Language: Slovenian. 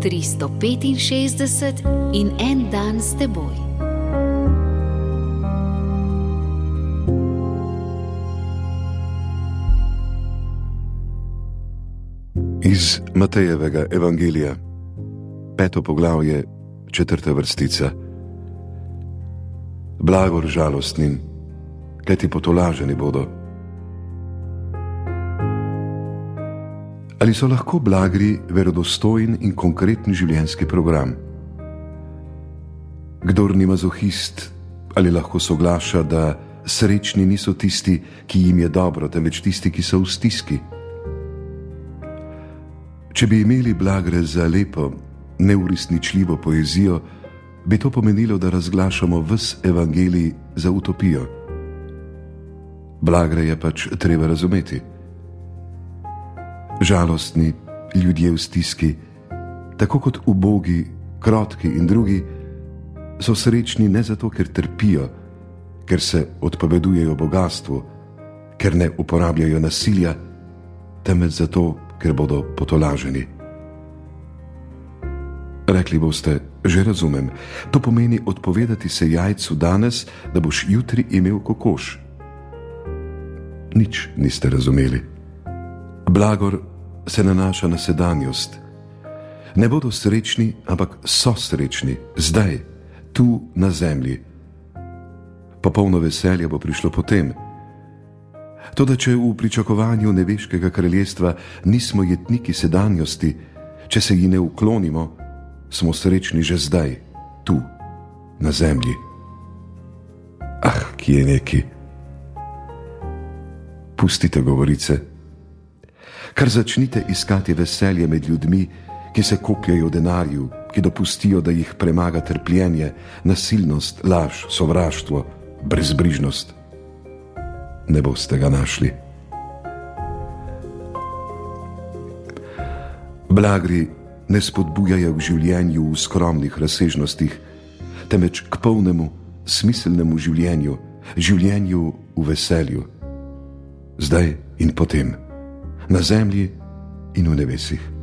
365 in en dan s teboj. Iz Matejevega evangelija, peto poglavje, četrta vrstica. Blagor žalostnim, kaj ti potolaženi bodo. Ali so lahko blagri verodostojen in konkreten življenjski program? Kdor ni mazohist, ali lahko soglaša, da srečni niso tisti, ki jim je dobro, temveč tisti, ki so v stiski? Če bi imeli blagre za lepo, neuresničljivo poezijo, bi to pomenilo, da razglašamo vse evangelij za utopijo. Blagre je pač treba razumeti žalostni, ljudje v stiski, tako kot ubogi, krotki in drugi, so srečni ne zato, ker trpijo, ker se odpovedujejo bogatstvu, ker ne uporabljajo nasilja, temveč zato, ker bodo potolaženi. Rekli boste, že razumem, to pomeni odpovedati se jajcu danes, da boš jutri imel kokoš. Nič niste razumeli. Blagor se nanaša na sedanjost. Ne bodo srečni, ampak so srečni, zdaj, tu na zemlji. Popolno veselje bo prišlo potem. Toda, če v pričakovanju nebeškega kraljestva nismo jetniki sedanjosti, če se ji ne uklonimo, smo srečni že zdaj, tu, na zemlji. Ah, ki je neki. Pustite govorice kar začnite iskati veselje med ljudmi, ki se kopljajo v denarju, ki dopustijo, da jih premaga trpljenje, nasilnost, laž, sovraštvo, brezbrižnost. Ne boste ga našli. Blagri ne spodbujajo k življenju v skromnih razsežnostih, temveč k polnemu, smiselnemu življenju, življenju v veselju, zdaj in potem na zemlji in v nebesih.